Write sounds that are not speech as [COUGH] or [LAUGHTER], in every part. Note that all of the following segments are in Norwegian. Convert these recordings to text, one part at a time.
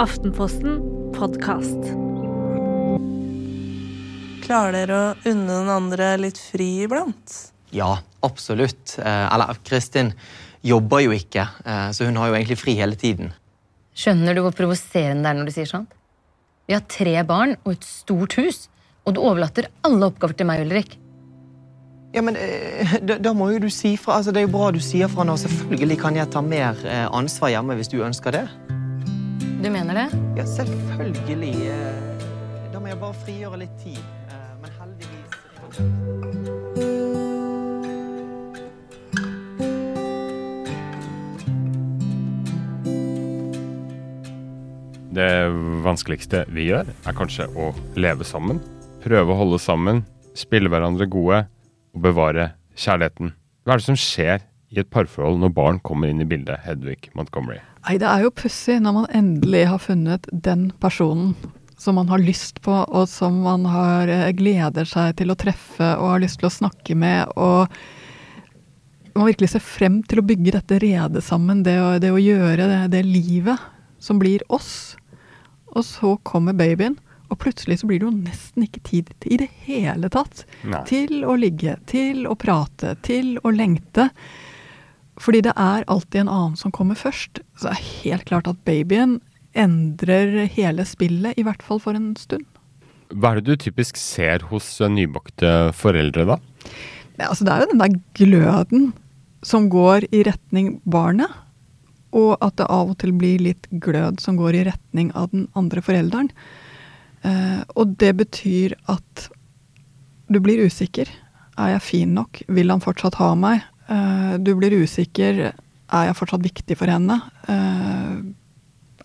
Aftenposten podkast. Klarer dere å unne den andre litt fri iblant? Ja, absolutt. Eh, eller Kristin jobber jo ikke, eh, så hun har jo egentlig fri hele tiden. Skjønner du hvor provoserende det er når du sier sånt? Vi har tre barn og et stort hus, og du overlater alle oppgaver til meg, Ulrik. Ja, men eh, da, da må jo du si fra. Altså, det er jo bra du sier fra nå. Selvfølgelig kan jeg ta mer ansvar hjemme hvis du ønsker det. Du mener det? Ja, selvfølgelig. Da må jeg bare frigjøre litt tid. eh, Men heldigvis Det vanskeligste vi gjør, er kanskje å leve sammen. Prøve å holde sammen, spille hverandre gode og bevare kjærligheten. Hva er det som skjer i et parforhold når barn kommer inn i bildet, Hedvig Montgomery? Nei, det er jo pussig når man endelig har funnet den personen som man har lyst på, og som man har eh, gleder seg til å treffe og har lyst til å snakke med, og man virkelig ser frem til å bygge dette redet sammen, det å, det å gjøre det, det livet som blir oss. Og så kommer babyen, og plutselig så blir det jo nesten ikke tid i det hele tatt Nei. til å ligge, til å prate, til å lengte. Fordi det er alltid en annen som kommer først. Så det er helt klart at babyen endrer hele spillet, i hvert fall for en stund. Hva er det du typisk ser hos nybakte foreldre, da? Ja, altså det er jo den der gløden som går i retning barnet, og at det av og til blir litt glød som går i retning av den andre forelderen. Eh, og det betyr at du blir usikker. Er jeg fin nok? Vil han fortsatt ha meg? Eh, du blir usikker. Er jeg fortsatt viktig for henne? Eh,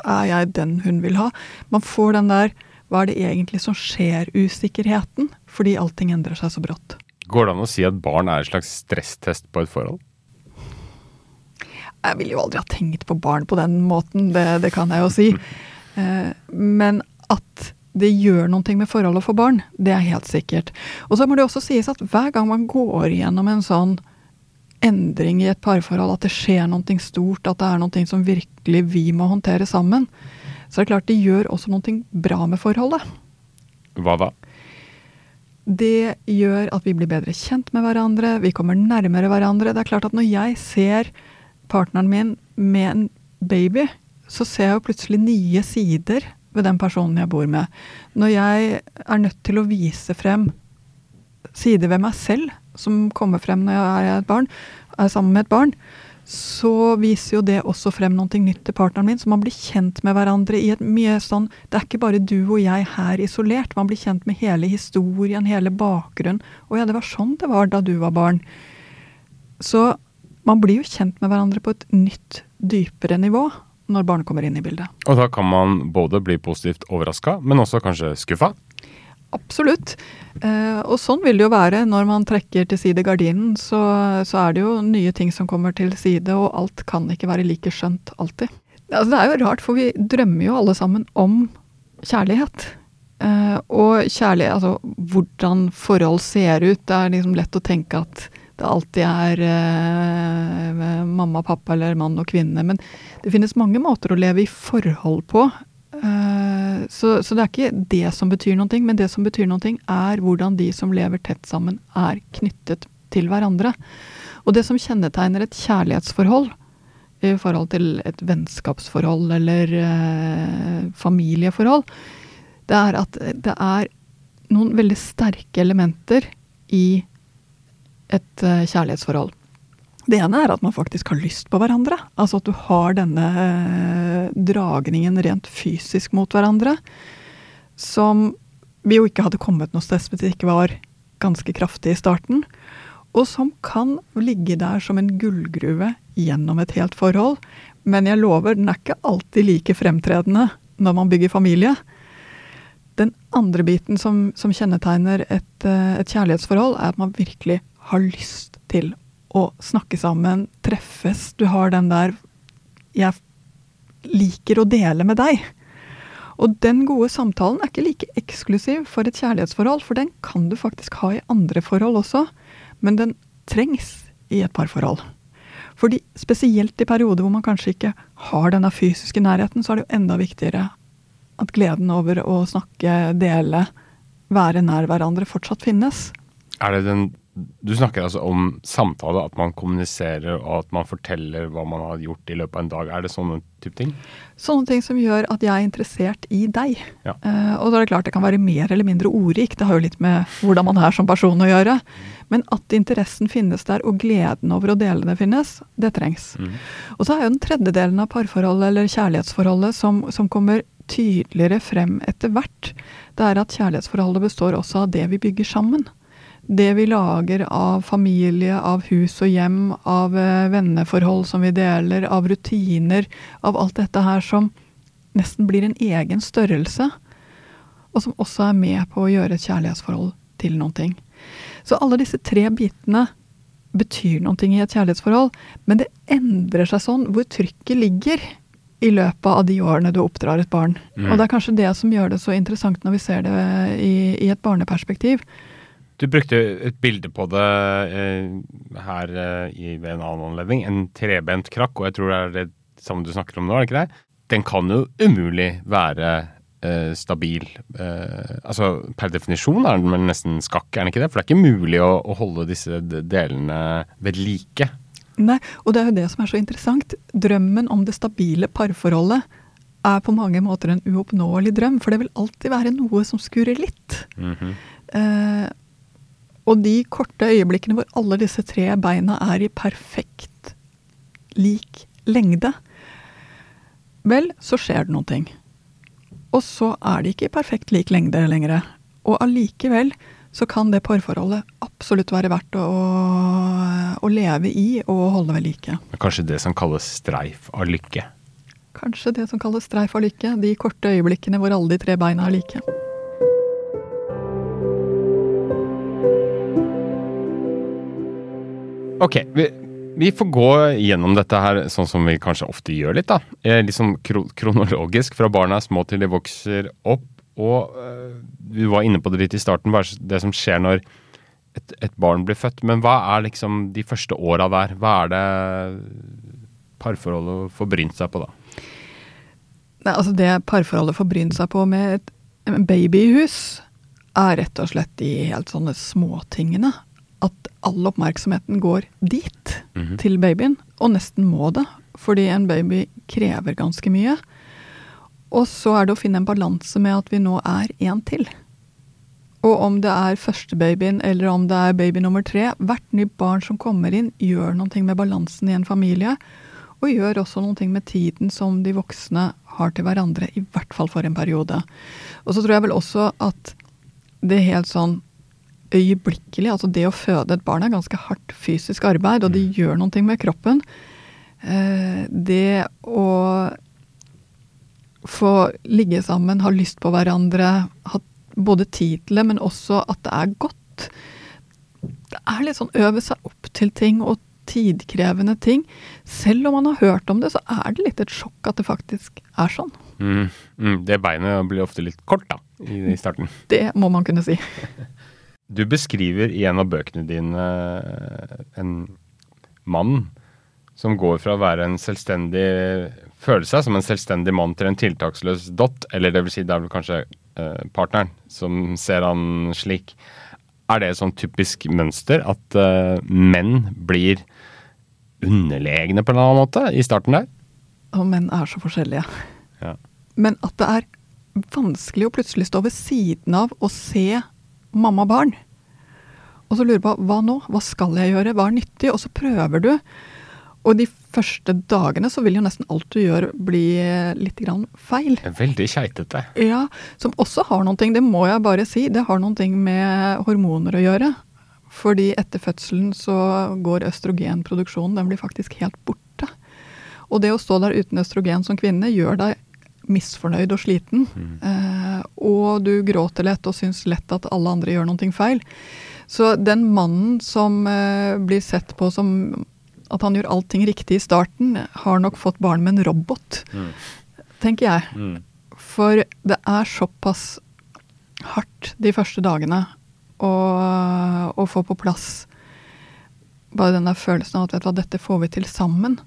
er jeg den hun vil ha? Man får den der hva er det egentlig som skjer, usikkerheten, fordi allting endrer seg så brått. Går det an å si at barn er en slags stresstest på et forhold? Jeg ville jo aldri ha tenkt på barn på den måten, det, det kan jeg jo si. Eh, men at det gjør noe med forholdet for barn, det er helt sikkert. Og så må det også sies at hver gang man går gjennom en sånn endring i et parforhold, at det skjer noe stort, at det er noe som virkelig vi må håndtere sammen, så er det klart det gjør også noe bra med forholdet. Hva da? Det gjør at vi blir bedre kjent med hverandre, vi kommer nærmere hverandre. Det er klart at når jeg ser partneren min med en baby, så ser jeg jo plutselig nye sider ved den personen jeg bor med. Når jeg er nødt til å vise frem sider ved meg selv som kommer frem når jeg er barn, er sammen med et barn, så viser jo det også frem noe nytt til partneren min, så man blir kjent med hverandre i et mye sånn Det er ikke bare du og jeg her isolert, man blir kjent med hele historien, hele bakgrunnen. Å ja, det var sånn det var da du var barn. Så man blir jo kjent med hverandre på et nytt, dypere nivå når barn kommer inn i bildet. Og da kan man både bli positivt overraska, men også kanskje skuffa? Absolutt. Eh, og sånn vil det jo være når man trekker til side gardinen. Så, så er det jo nye ting som kommer til side, og alt kan ikke være like skjønt alltid. Altså, det er jo rart, for vi drømmer jo alle sammen om kjærlighet. Eh, og kjærlighet, altså hvordan forhold ser ut. Det er liksom lett å tenke at det alltid er eh, mamma, pappa eller mann og kvinne. Men det finnes mange måter å leve i forhold på. Så, så det er ikke det som betyr noe, men det som betyr noe, er hvordan de som lever tett sammen, er knyttet til hverandre. Og det som kjennetegner et kjærlighetsforhold i forhold til et vennskapsforhold eller eh, familieforhold, det er at det er noen veldig sterke elementer i et eh, kjærlighetsforhold. Det ene er at man faktisk har lyst på hverandre. Altså at du har denne eh, dragningen rent fysisk mot hverandre. Som vi jo ikke hadde kommet noe sted hvis det ikke var ganske kraftig i starten. Og som kan ligge der som en gullgruve gjennom et helt forhold. Men jeg lover, den er ikke alltid like fremtredende når man bygger familie. Den andre biten som, som kjennetegner et, eh, et kjærlighetsforhold, er at man virkelig har lyst til å snakke sammen, treffes. Du har den der 'jeg liker å dele med deg'. Og den gode samtalen er ikke like eksklusiv for et kjærlighetsforhold, for den kan du faktisk ha i andre forhold også, men den trengs i et parforhold. Fordi spesielt i perioder hvor man kanskje ikke har denne fysiske nærheten, så er det jo enda viktigere At gleden over å snakke, dele, være nær hverandre fortsatt finnes. Er det den Du snakker altså om samtale, at man kommuniserer og at man forteller hva man har gjort i løpet av en dag. Er det sånne type ting? Sånne ting som gjør at jeg er interessert i deg. Ja. Uh, og da er det klart det kan være mer eller mindre ordrikt, det har jo litt med hvordan man er som person å gjøre. Men at interessen finnes der, og gleden over å dele det finnes, det trengs. Og så er jo den tredje delen av parforholdet eller kjærlighetsforholdet som, som kommer tydeligere frem etter hvert, det er at kjærlighetsforholdet består også av det vi bygger sammen. Det vi lager av familie, av hus og hjem, av eh, venneforhold som vi deler, av rutiner, av alt dette her som nesten blir en egen størrelse, og som også er med på å gjøre et kjærlighetsforhold til noen ting. Så alle disse tre bitene betyr noen ting i et kjærlighetsforhold, men det endrer seg sånn hvor trykket ligger i løpet av de årene du oppdrar et barn. Mm. Og det er kanskje det som gjør det så interessant når vi ser det i, i et barneperspektiv. Du brukte et bilde på det eh, her eh, i, ved en annen anledning. En trebent krakk, og jeg tror det er det samme du snakker om nå, er det ikke det? Den kan jo umulig være eh, stabil. Eh, altså per definisjon er den vel nesten skakk, er den ikke det? For det er ikke mulig å, å holde disse delene ved like. Nei, og det er jo det som er så interessant. Drømmen om det stabile parforholdet er på mange måter en uoppnåelig drøm, for det vil alltid være noe som skurrer litt. eh, og de korte øyeblikkene hvor alle disse tre beina er i perfekt lik lengde, vel, så skjer det noen ting. Og så er de ikke i perfekt lik lengde lenger. Og allikevel så kan det parforholdet absolutt være verdt å, å leve i og holde ved like. Kanskje det som kalles streif av lykke. Kanskje det som kalles streif av lykke, de korte øyeblikkene hvor alle de tre beina er like. Ok, vi, vi får gå gjennom dette her sånn som vi kanskje ofte gjør litt, da. Eh, litt sånn kro kronologisk, fra barna er små til de vokser opp. Og eh, vi var inne på det litt i starten, hva er det som skjer når et, et barn blir født. Men hva er liksom de første åra der? Hva er det parforholdet får brynt seg på da? Nei, altså det parforholdet får brynt seg på med et babyhus, er rett og slett de helt sånne småtingene. At all oppmerksomheten går dit, Mhm. til babyen. Og nesten må det, fordi en baby krever ganske mye. Og så er det å finne en balanse med at vi nå er én til. Og om det er førstebabyen eller om det er baby nummer tre, hvert nytt barn som kommer inn, gjør noe med balansen i en familie. Og gjør også noe med tiden som de voksne har til hverandre, i hvert fall for en periode. Og så tror jeg vel også at det helt sånn øyeblikkelig, altså det å føde et barn er ganske hardt fysisk arbeid, og det gjør noe med kroppen. Eh, det å få ligge sammen, ha lyst på hverandre, ha både tid til det, men også at det er godt. Det er litt sånn øve seg opp til ting og tidkrevende ting. Selv om man har hørt om det, så er det litt et sjokk at det faktisk er sånn. Mm, mm, det beinet blir ofte litt kort, da, i, i starten. Det må man kunne si. [LAUGHS] Du beskriver i en av bøkene dine eh, en mann som går fra å være en selvstendig Føle seg som en selvstendig mann til en tiltaksløs dott, eller det vil si det er vel kanskje eh, partneren som ser han slik. Er det et sånn typisk mønster at eh, menn blir underlegne på en eller annen måte i starten der? Og menn er så forskjellige. Ja. Men at det er vanskelig å plutselig stå ved siden av og se mamma-barn. Og så lurer på hva nå? Hva skal jeg gjøre? Hva er nyttig? Og så prøver du. Og de første dagene så vil jo nesten alt du gjør bli litt grann feil. Veldig keitete. Ja, som også har noen ting, det må jeg bare si, det har noen ting med hormoner å gjøre. Fordi etter fødselen så går østrogenproduksjonen, den blir faktisk helt borte. Og det å stå der uten østrogen som kvinne gjør deg misfornøyd og sliten. Eh, og du gråter lett og syns lett at alle andre gjør noe feil. Så den mannen som eh, blir sett på som at han gjør allting riktig i starten, har nok fått barn med en robot, tenker jeg. Mm. For det er såpass hardt de første dagene å, å få på plass bare den der følelsen av at vet du hva, dette får vi til sammen.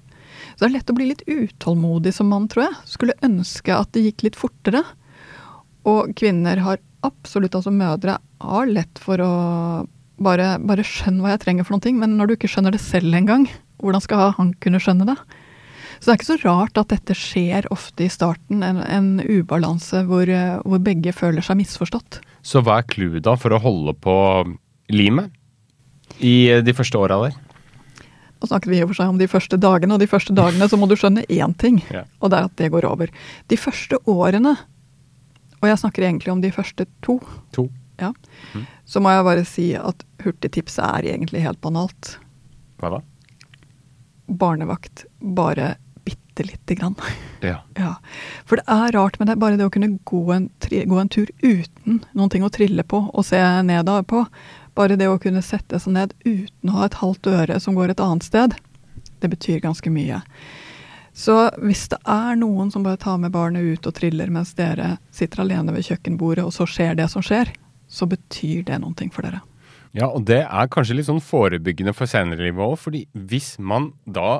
Så det er lett å bli litt utålmodig som mann, tror jeg. Skulle ønske at det gikk litt fortere. Og kvinner har absolutt, altså mødre, har lett for å bare, bare skjønne hva jeg trenger for noen ting, men når du ikke skjønner det selv engang, hvordan skal han kunne skjønne det? Så det er ikke så rart at dette skjer ofte i starten, en, en ubalanse hvor, hvor begge føler seg misforstått. Så hva er clouet da for å holde på limet i de første åra der? Nå snakket vi i og for seg om de første dagene, og de første dagene så må du skjønne én ting, yeah. og det er at det går over. De første årene, og jeg snakker egentlig om de første to, To. ja, så må jeg bare si at hurtigtipset er egentlig helt banalt. Hva da? Barnevakt bare bitte lite grann. Ja. Ja, for det er rart med det. Bare det å kunne gå en, gå en tur uten noen ting å trille på og se ned på. Bare det å kunne sette seg ned uten å ha et halvt øre som går et annet sted. Det betyr ganske mye. Så hvis det er noen som bare tar med barnet ut og triller mens dere sitter alene ved kjøkkenbordet, og så skjer det som skjer, så betyr det noen ting for dere. Ja, og det er kanskje litt sånn forebyggende for senere i livet òg, fordi hvis man da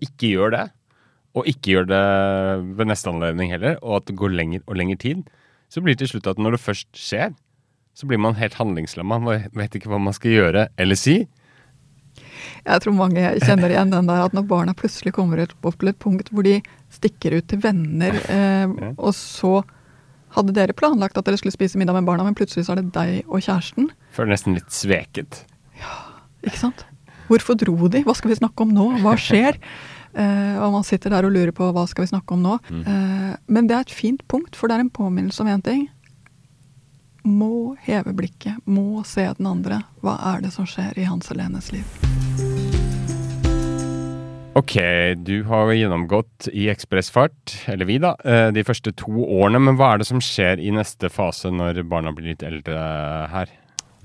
ikke gjør det, og ikke gjør det ved neste anledning heller, og at det går lenger og lenger tid, så blir det til slutt at når det først skjer, så blir man helt handlingslamma. Man vet ikke hva man skal gjøre eller si. Jeg tror mange kjenner igjen den der at når barna plutselig kommer opp til et punkt hvor de stikker ut til venner, [LAUGHS] eh, og så hadde dere planlagt at dere skulle spise middag med barna, men plutselig så er det deg og kjæresten. Føler nesten litt sveket. Ja, Ikke sant? Hvorfor dro de? Hva skal vi snakke om nå? Hva skjer? Eh, og man sitter der og lurer på hva skal vi snakke om nå. Eh, men det er et fint punkt, for det er en påminnelse om én ting. Må heve blikket, må se den andre. Hva er det som skjer i Hans Helenes liv? Ok, du har gjennomgått i ekspressfart, eller vi da, eh, de første to årene, men hva er det som skjer i neste fase når barna blir litt eldre her?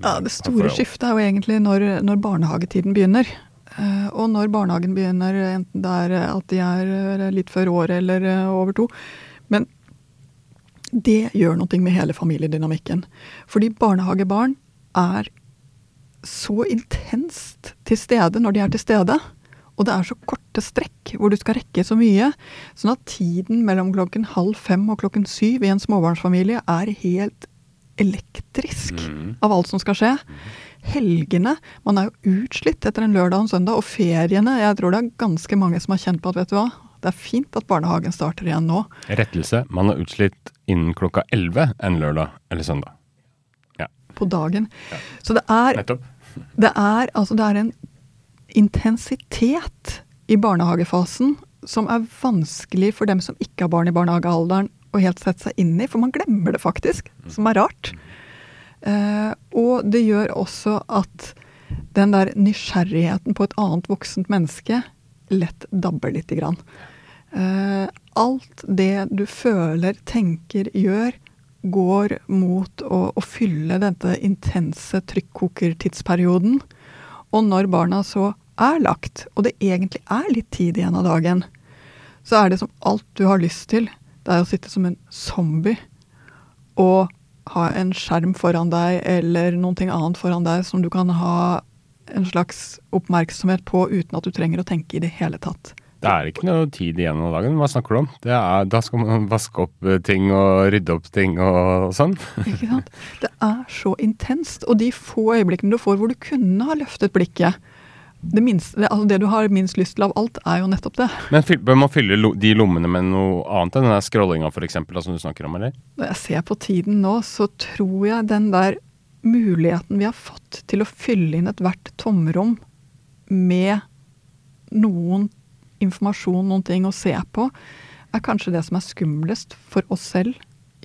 Ja, Det store skiftet er jo egentlig når, når barnehagetiden begynner. Eh, og når barnehagen begynner, enten det er at de er litt før året eller eh, over to. Det gjør noe med hele familiedynamikken. Fordi barnehagebarn er så intenst til stede når de er til stede. Og det er så korte strekk hvor du skal rekke så mye. Sånn at tiden mellom klokken halv fem og klokken syv i en småbarnsfamilie er helt elektrisk av alt som skal skje. Helgene Man er jo utslitt etter en lørdag og en søndag. Og feriene Jeg tror det er ganske mange som har kjent på at vet du hva, det er fint at barnehagen starter igjen nå. Rettelse, man er utslitt innen klokka 11 en lørdag eller søndag. På dagen. Så det er. [LAUGHS] Det er, altså, det er en intensitet i barnehagefasen som er vanskelig for dem som ikke har barn i barnehagealderen å helt sette seg inn i, for man glemmer det faktisk, som er rart. Eh, og det gjør også at den der nysgjerrigheten på et annet voksent menneske lett dabber lite grann. Eh, alt det du føler, tenker, gjør, går mot å, å fylle denne intense trykkokertidsperioden. Og når barna så er lagt, og det egentlig er litt tid igjen av dagen, så er det som alt du har lyst til. Det er å sitte som en zombie og ha en skjerm foran deg eller noe annet foran deg som du kan ha en slags oppmerksomhet på uten at du trenger å tenke i det hele tatt. Det er ikke noe tid igjen av dagen. Hva snakker du om? Det er, da skal man vaske opp eh, ting og rydde opp ting og sånn. [LAUGHS] Ikke sant? Det er så intenst. Og de få øyeblikkene du får hvor du kunne ha løftet blikket det, minste, det, altså det du har minst lyst til av alt, er jo nettopp det. Men bør man fylle de lommene med noe annet enn den der scrollinga da, som du snakker om, eller? Når jeg ser på tiden nå, så tror jeg den der muligheten vi har fått til å fylle inn ethvert tomrom med noen informasjon, noen ting å se på, er kanskje det som er skumlest for oss selv,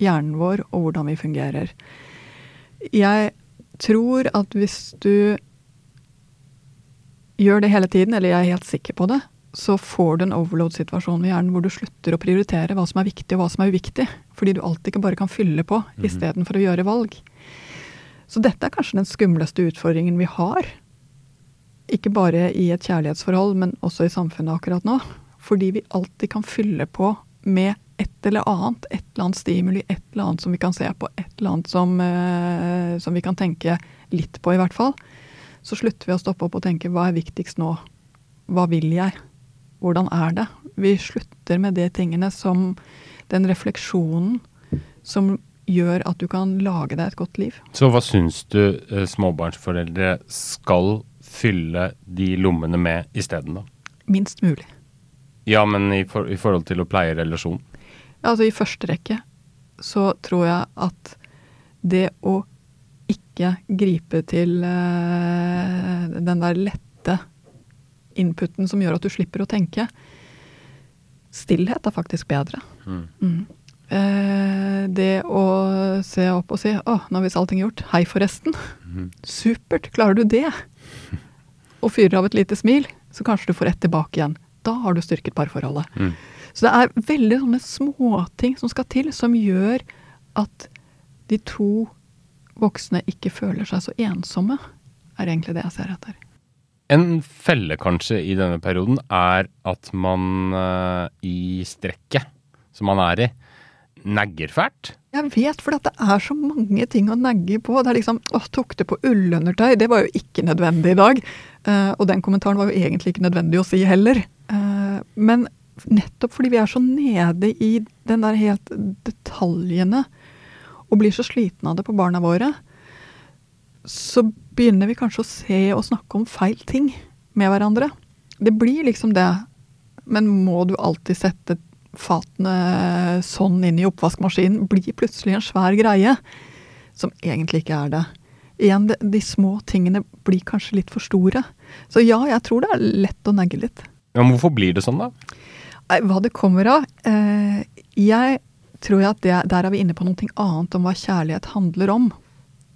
hjernen vår og hvordan vi fungerer. Jeg tror at hvis du gjør det hele tiden, eller jeg er helt sikker på det, så får du en overload-situasjon med hjernen hvor du slutter å prioritere hva som er viktig og hva som er uviktig. Fordi du alltid ikke bare kan fylle på Mhm. istedenfor å gjøre valg. Så dette er kanskje den skumleste utfordringen vi har. Ikke bare i et kjærlighetsforhold, men også i samfunnet akkurat nå. Fordi vi alltid kan fylle på med et eller annet. Et eller annet stimuli, et eller annet som vi kan se på, et eller annet som, eh, som vi kan tenke litt på, i hvert fall. Så slutter vi å stoppe opp og tenke hva er viktigst nå? Hva vil jeg? Hvordan er det? Vi slutter med de tingene som den refleksjonen som gjør at du kan lage deg et godt liv. Så hva syns du eh, småbarnsforeldre skal fylle de lommene med isteden, da? Minst mulig. Ja, men i, for, i forhold til å pleie relasjon? Altså I første rekke så tror jeg at det å ikke gripe til uh, den der lette inputen som gjør at du slipper å tenke Stillhet er faktisk bedre. Mm. Eh, det å se opp og si 'Å, nå har visst allting gjort. Hei, forresten'. Supert. Klarer du det? Og fyrer av et lite smil, så kanskje du får ett tilbake igjen. Da har du styrket parforholdet. Mm. Så det er veldig sånne småting som skal til, som gjør at de to voksne ikke føler seg så ensomme, er egentlig det jeg ser etter. En felle kanskje i denne perioden er at man eh, i strekket som man er i, negger fælt. Jeg vet, for det er så mange ting å negge på. Det er liksom Å, tok det på ullundertøy? Det var jo ikke nødvendig i dag. Uh, og den kommentaren var jo egentlig ikke nødvendig å si heller. Uh, men nettopp fordi vi er så nede i den der helt detaljene, og blir så slitne av det på barna våre, så begynner vi kanskje å se og snakke om feil ting med hverandre. Det blir liksom det. Men må du alltid sette fatene sånn inn i oppvaskmaskinen? Blir plutselig en svær greie. Som egentlig ikke er det. Igjen, de, de små tingene blir kanskje litt for store. Så ja, jeg tror det er lett å negge litt. Ja, men hvorfor blir det sånn, da? Hva det kommer av? Eh, jeg tror at det, der er vi inne på noe annet om hva kjærlighet handler om.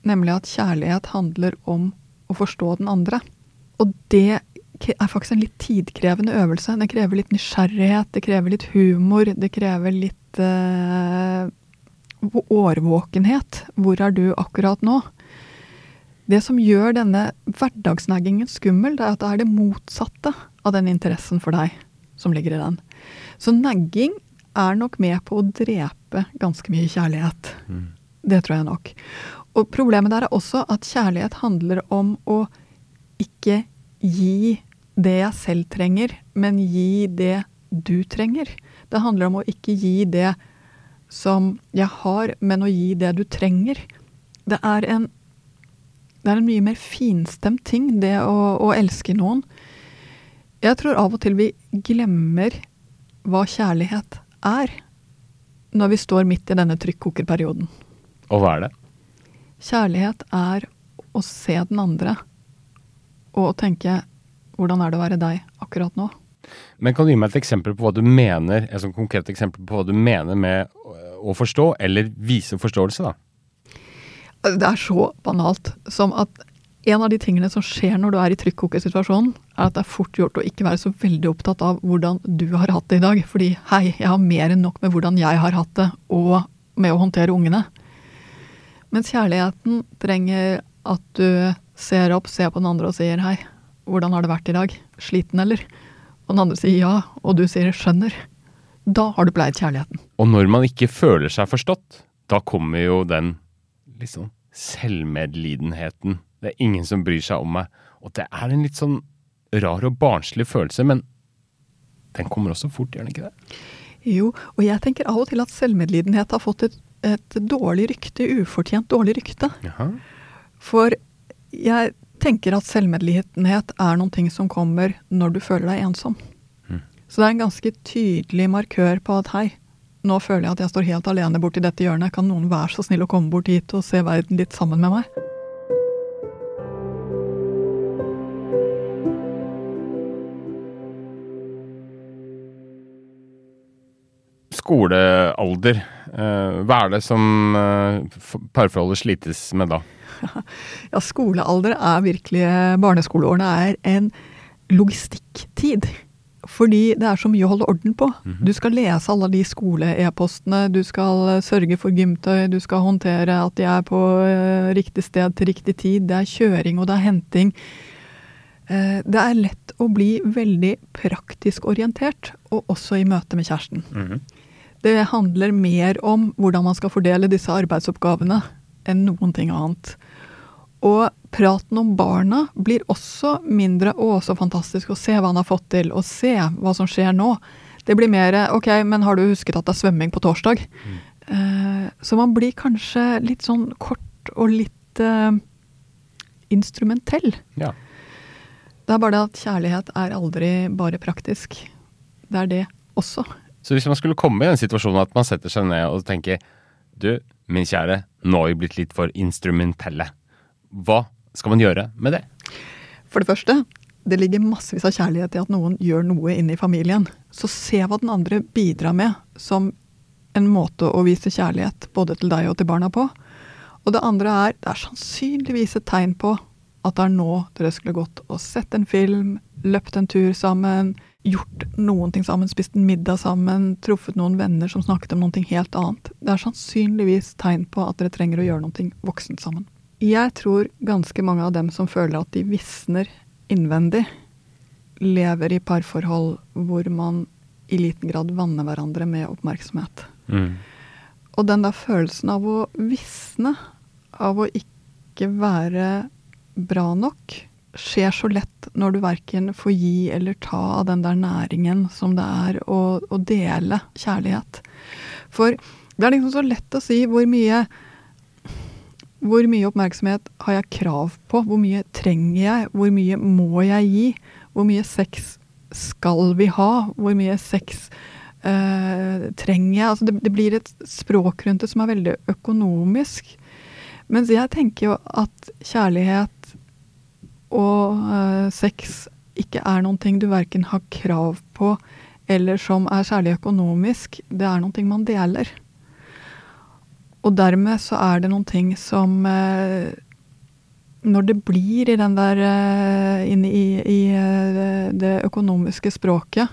Nemlig at kjærlighet handler om å forstå den andre. Og det er faktisk en litt tidkrevende øvelse. Det krever litt nysgjerrighet, det krever litt humor, det krever litt eh, årvåkenhet. Hvor er du akkurat nå? Det som gjør denne hverdagsnaggingen skummel, det er at det er det motsatte av den interessen for deg som ligger i den. Så nagging er nok med på å drepe ganske mye kjærlighet. Det tror jeg nok. Og problemet der er også at kjærlighet handler om å ikke gi det jeg selv trenger, men gi det du trenger. Det handler om å ikke gi det som jeg har, men å gi det du trenger. Det er en, det er en mye mer finstemt ting, det å, å elske noen. Jeg tror av og til vi glemmer hva kjærlighet er, når vi står midt i denne trykkokerperioden. Og hva er det? Kjærlighet er å se den andre og å tenke hvordan er det å være deg akkurat nå? Men kan du gi meg et eksempel på hva du mener, et sånn konkret eksempel på hva du mener med å forstå, eller vise forståelse, da? Det er så banalt som at en av de tingene som skjer når du er i trykkokersituasjonen, er at det er fort gjort å ikke være så veldig opptatt av hvordan du har hatt det i dag. Fordi hei, jeg har mer enn nok med hvordan jeg har hatt det, og med å håndtere ungene. Mens kjærligheten trenger at du ser opp, ser på den andre og sier hei, hvordan har det vært i dag? Sliten, eller? Og den andre sier ja, og du sier skjønner. Da har du pleiet kjærligheten. Og når man ikke føler seg forstått, da kommer jo den liksom selvmedlidenheten. Det er ingen som bryr seg om meg. Og det er en litt sånn rar og barnslig følelse, men den kommer også fort, gjør den ikke det? Jo, og jeg tenker av og til at selvmedlidenhet har fått et, et dårlig rykte, ufortjent dårlig rykte. Jaha. For jeg tenker at selvmedlidenhet er noen ting som kommer når du føler deg ensom. Så det er en ganske tydelig markør på at hei, nå føler jeg at jeg står helt alene borti dette hjørnet. Kan noen være så snill å komme bort hit og se verden litt sammen med meg? Skolealder. eh, hva er det som eh, parforholdet slites med da? [LAUGHS] Ja, skolealder er virkelig Barneskoleårene er en logistikktid. Fordi det er så mye å holde orden på. Du skal lese alle de skole-e-postene, du skal eh, sørge for gymtøy, du skal håndtere at de er på eh, riktig sted til riktig tid. Det er kjøring og det er henting. Eh, Det er lett å bli veldig praktisk orientert, og også i møte med kjæresten. Det handler mer om hvordan man skal fordele disse arbeidsoppgavene enn noen ting annet. Og praten om barna blir også mindre 'å, så fantastisk', å se hva han har fått til, og se hva som skjer nå. Det blir mer 'ok, men har du husket at det er svømming på torsdag'? Eh, Så man blir kanskje litt sånn kort og litt eh, instrumentell. Ja. Det er bare det at kjærlighet er aldri bare praktisk. Det er det også. Så hvis man skulle komme i den situasjonen at man setter seg ned og tenker Du, min kjære, nå har vi blitt litt for instrumentelle. Hva skal man gjøre med det? For det første, det ligger massevis av kjærlighet i at noen gjør noe inne i familien. Så se hva den andre bidrar med som en måte å vise kjærlighet både til deg og til barna på. Og det andre er, det er sannsynligvis et tegn på at det er nå dere skulle gått og sett en film, løpt en tur sammen, gjort noen ting sammen, spist en middag sammen, truffet noen venner som snakket om noe helt annet. Det er sannsynligvis tegn på at dere trenger å gjøre noe voksent sammen. Jeg tror ganske mange av dem som føler at de visner innvendig, lever i parforhold hvor man i liten grad vanner hverandre med oppmerksomhet. Mm. Og den der følelsen av å visne, av å ikke være bra nok, skjer så lett når du verken får gi eller ta av den der næringen som det er å, å dele kjærlighet. For det er liksom så lett å si hvor mye hvor mye oppmerksomhet har jeg krav på? Hvor mye trenger jeg? Hvor mye må jeg gi? Hvor mye sex skal vi ha? Hvor mye sex eh, trenger jeg? Altså det, det, blir et språk rundt det som er veldig økonomisk. Mens jeg tenker jo at kjærlighet og uh, sex ikke er noen ting du verken har krav på eller som er særlig økonomisk. Det er noen ting man deler. Og dermed så er det noen ting som uh, Når det blir i den der uh, inne i, i det økonomiske språket,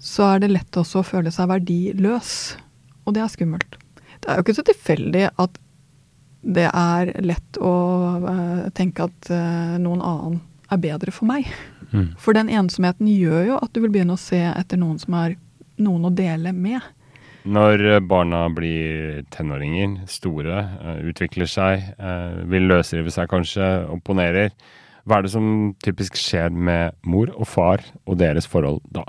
så er det lett også å føle seg verdiløs. Og det er skummelt. Det er jo ikke så tilfeldig at det er lett å tenke at noen annen er bedre for meg. Mm. For den ensomheten gjør jo at du vil begynne å se etter noen som er noen å dele med. Når eh, barna blir tenåringer, store, uh, utvikler seg, vil løsrive seg kanskje, opponerer, hva er det som typisk skjer med mor og far og deres forhold da?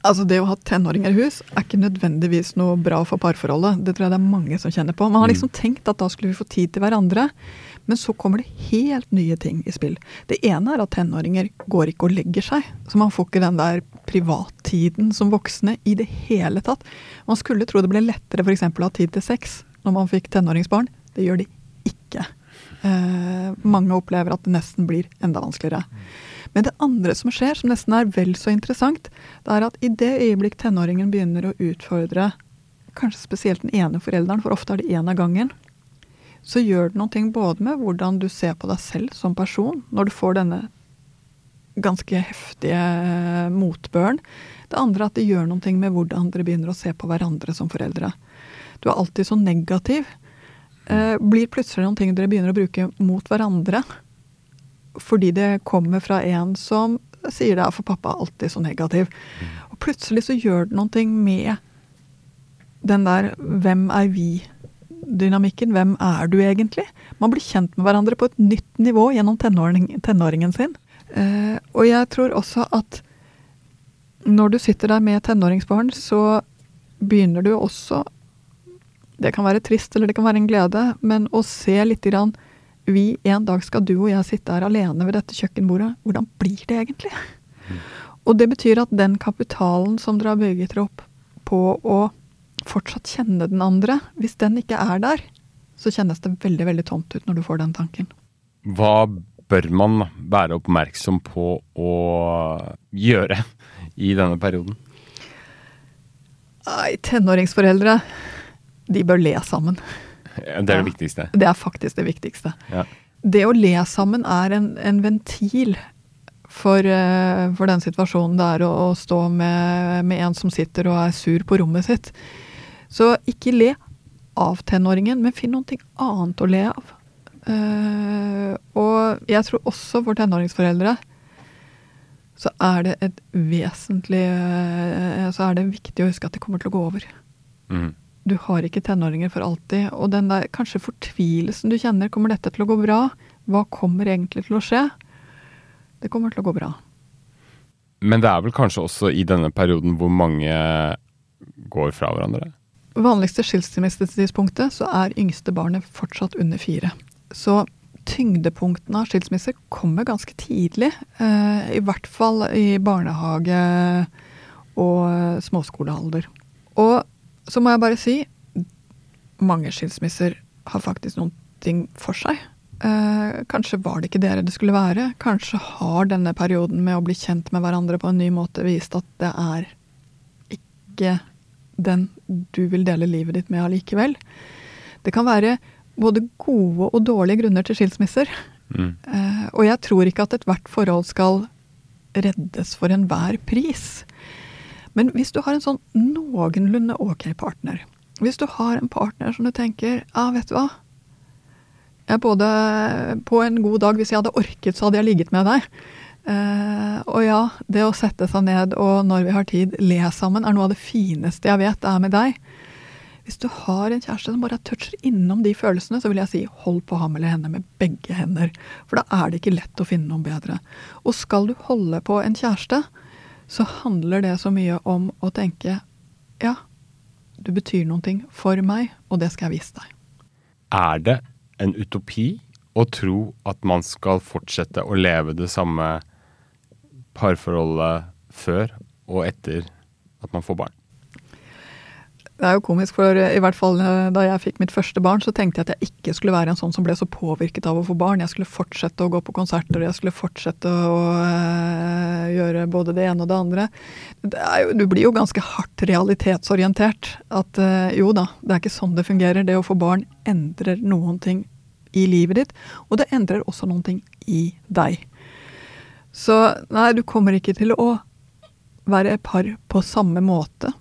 Altså Det å ha tenåringer i hus er ikke nødvendigvis noe bra for parforholdet. Det tror jeg det er mange som kjenner på. Man har mm. liksom tenkt at da skulle vi få tid til hverandre. Men så kommer det helt nye ting i spill. Det ene er at tenåringer går ikke og legger seg. Så man får ikke den der privattiden som voksne i det hele tatt. Man skulle tro det ble lettere f.eks. å ha tid til sex når man fikk tenåringsbarn. Det gjør de ikke. Eh, mange opplever at det nesten blir enda vanskeligere. Men det andre som skjer, som nesten er vel så interessant, det er at i det øyeblikk tenåringen begynner å utfordre kanskje spesielt den ene forelderen, for ofte er det én av gangen, så gjør det noe både med hvordan du ser på deg selv som person, når du får denne ganske heftige motbøren. Det andre er at det gjør noe med hvordan dere begynner å se på hverandre som foreldre. Du er alltid så negativ. Eh, blir plutselig noen ting dere begynner å bruke mot hverandre fordi det kommer fra en som sier det er for pappa alltid så negativ. Og plutselig så gjør det noe med den der 'hvem er vi'-dynamikken. Hvem er du egentlig? Man blir kjent med hverandre på et nytt nivå gjennom tenåring, tenåringen sin. Eh, og jeg tror også at når du sitter der med tenåringsbarn, så begynner du også Det kan være trist, eller det kan være en glede, men å se litt grann vi, en dag skal du og jeg sitte her alene ved dette kjøkkenbordet. Hvordan blir det egentlig? Mm. Og det betyr at den kapitalen som dere har bygget dere opp på å fortsatt kjenne den andre, hvis den ikke er der, så kjennes det veldig, veldig tomt ut når du får den tanken. Hva bør man være oppmerksom på å gjøre i denne perioden? Nei, tenåringsforeldre, de bør le sammen. Det er det viktigste. Det er faktisk det viktigste. Ja. Det å le sammen er en, en ventil for, uh, for, den situasjonen det er å, å stå med, med, en som sitter og er sur på rommet sitt. Så ikke le av tenåringen, men finn noe annet å le av. Uh, og jeg tror også for tenåringsforeldre så er det et vesentlig uh, Så er det viktig å huske at det kommer til å gå over. Mm du har ikke tenåringer for alltid. Og den der kanskje fortvilelsen du kjenner, kommer dette til å gå bra? Hva kommer egentlig til å skje? Det kommer til å gå bra. Men det er vel kanskje også i denne perioden hvor mange går fra hverandre? vanligste skilsmissetidspunktet så er yngste barnet fortsatt under fire. Så tyngdepunktene av skilsmisse kommer ganske tidlig. Eh, I hvert fall i barnehage og småskolealder. Og så må jeg bare si mange skilsmisser har faktisk noen ting for seg. Eh, kanskje var det ikke dere det skulle være. Kanskje har denne perioden med å bli kjent med hverandre på en ny måte vist at det er ikke den du vil dele livet ditt med allikevel. Det kan være både gode og dårlige grunner til skilsmisser. Mm. Uh, og jeg tror ikke at ethvert forhold skal reddes for enhver pris. Men hvis du har en sånn noenlunde ok partner, hvis du har en partner som du tenker ja, vet du hva jeg både På en god dag, hvis jeg hadde orket, så hadde jeg ligget med deg. Uh, og ja, det å sette seg ned og når vi har tid, le sammen, er noe av det fineste jeg vet er med deg. Hvis du har en kjæreste som bare toucher innom de følelsene, så vil jeg si hold på ham eller henne med begge hender. For da er det ikke lett å finne noe bedre. Og skal du holde på en kjæreste, så handler det så mye om å tenke ja, du betyr noen ting for meg, og det skal jeg vise deg. Er det en utopi å tro at man skal fortsette å leve det samme parforholdet før og etter at man får barn? Det er jo komisk, for i hvert fall eh, da jeg fikk mitt første barn, så tenkte jeg at jeg ikke skulle være en sånn som ble så påvirket av å få barn. Jeg skulle fortsette å gå på konserter, jeg skulle fortsette å øh, gjøre både det ene og det andre. Det jo, du blir jo ganske hardt realitetsorientert. At øh, jo da, det er ikke sånn det fungerer. Det å få barn endrer noen ting i livet ditt, og det endrer også noen ting i deg. Så nei, du kommer ikke til å være par på samme måte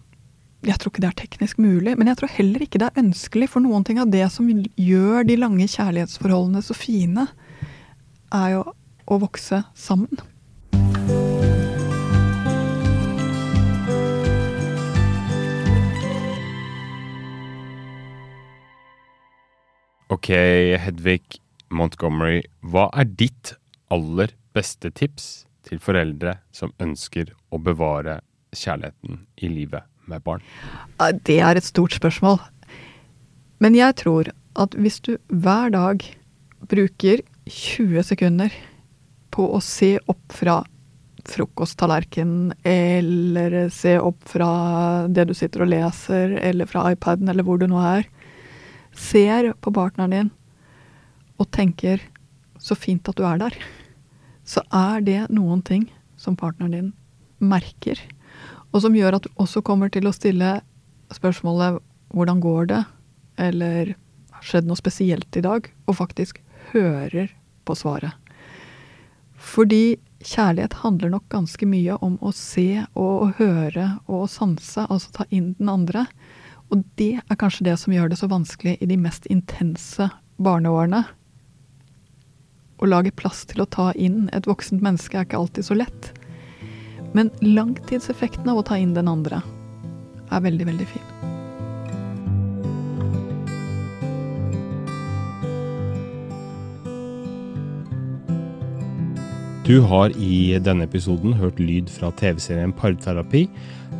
jeg tror ikke det er teknisk mulig, men jeg tror heller ikke det er ønskelig. For noen ting av det som gjør de lange kjærlighetsforholdene så fine, er jo å vokse sammen. Ok, Hedvig Montgomery, hva er ditt aller beste tips til foreldre som ønsker å bevare kjærligheten i livet? Med barn? Det er et stort spørsmål. Men jeg tror at hvis du hver dag bruker 20 sekunder på å se opp fra frokosttallerkenen, eller se opp fra det du sitter og leser, eller fra iPaden, eller hvor du nå er, ser på partneren din og tenker 'så fint at du er der', så er det noen ting som partneren din merker og som gjør at du også kommer til å stille spørsmålet 'hvordan går det?' eller 'har skjedd noe spesielt i dag?' og faktisk hører på svaret. Fordi kjærlighet handler nok ganske mye om å se og å høre og å sanse, altså ta inn den andre. Og det er kanskje det som gjør det så vanskelig i de mest intense barneårene. Å lage plass til å ta inn et voksent menneske er ikke alltid så lett. Men langtidseffekten av å ta inn den andre er veldig, veldig fin. Du har i denne episoden hørt lyd fra TV-serien Parterapi.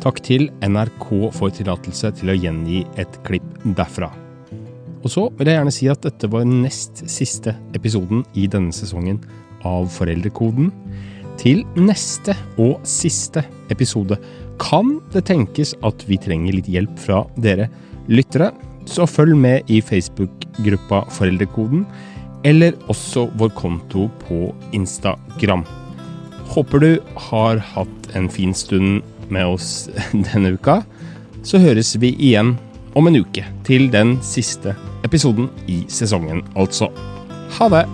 Takk til NRK for tillatelse til å gjengi et klipp derfra. Og så vil jeg gjerne si at dette var nest siste episoden i denne sesongen av Foreldrekoden. Til neste og siste episode kan det tenkes at vi trenger litt hjelp fra dere lyttere, så følg med i Facebook-gruppa Foreldrekoden, eller også vår konto på Instagram. Håper du har hatt en fin stund med oss [LAUGHS] denne uka. Så høres vi igjen om en uke til den siste episoden i sesongen, altså. Ha det!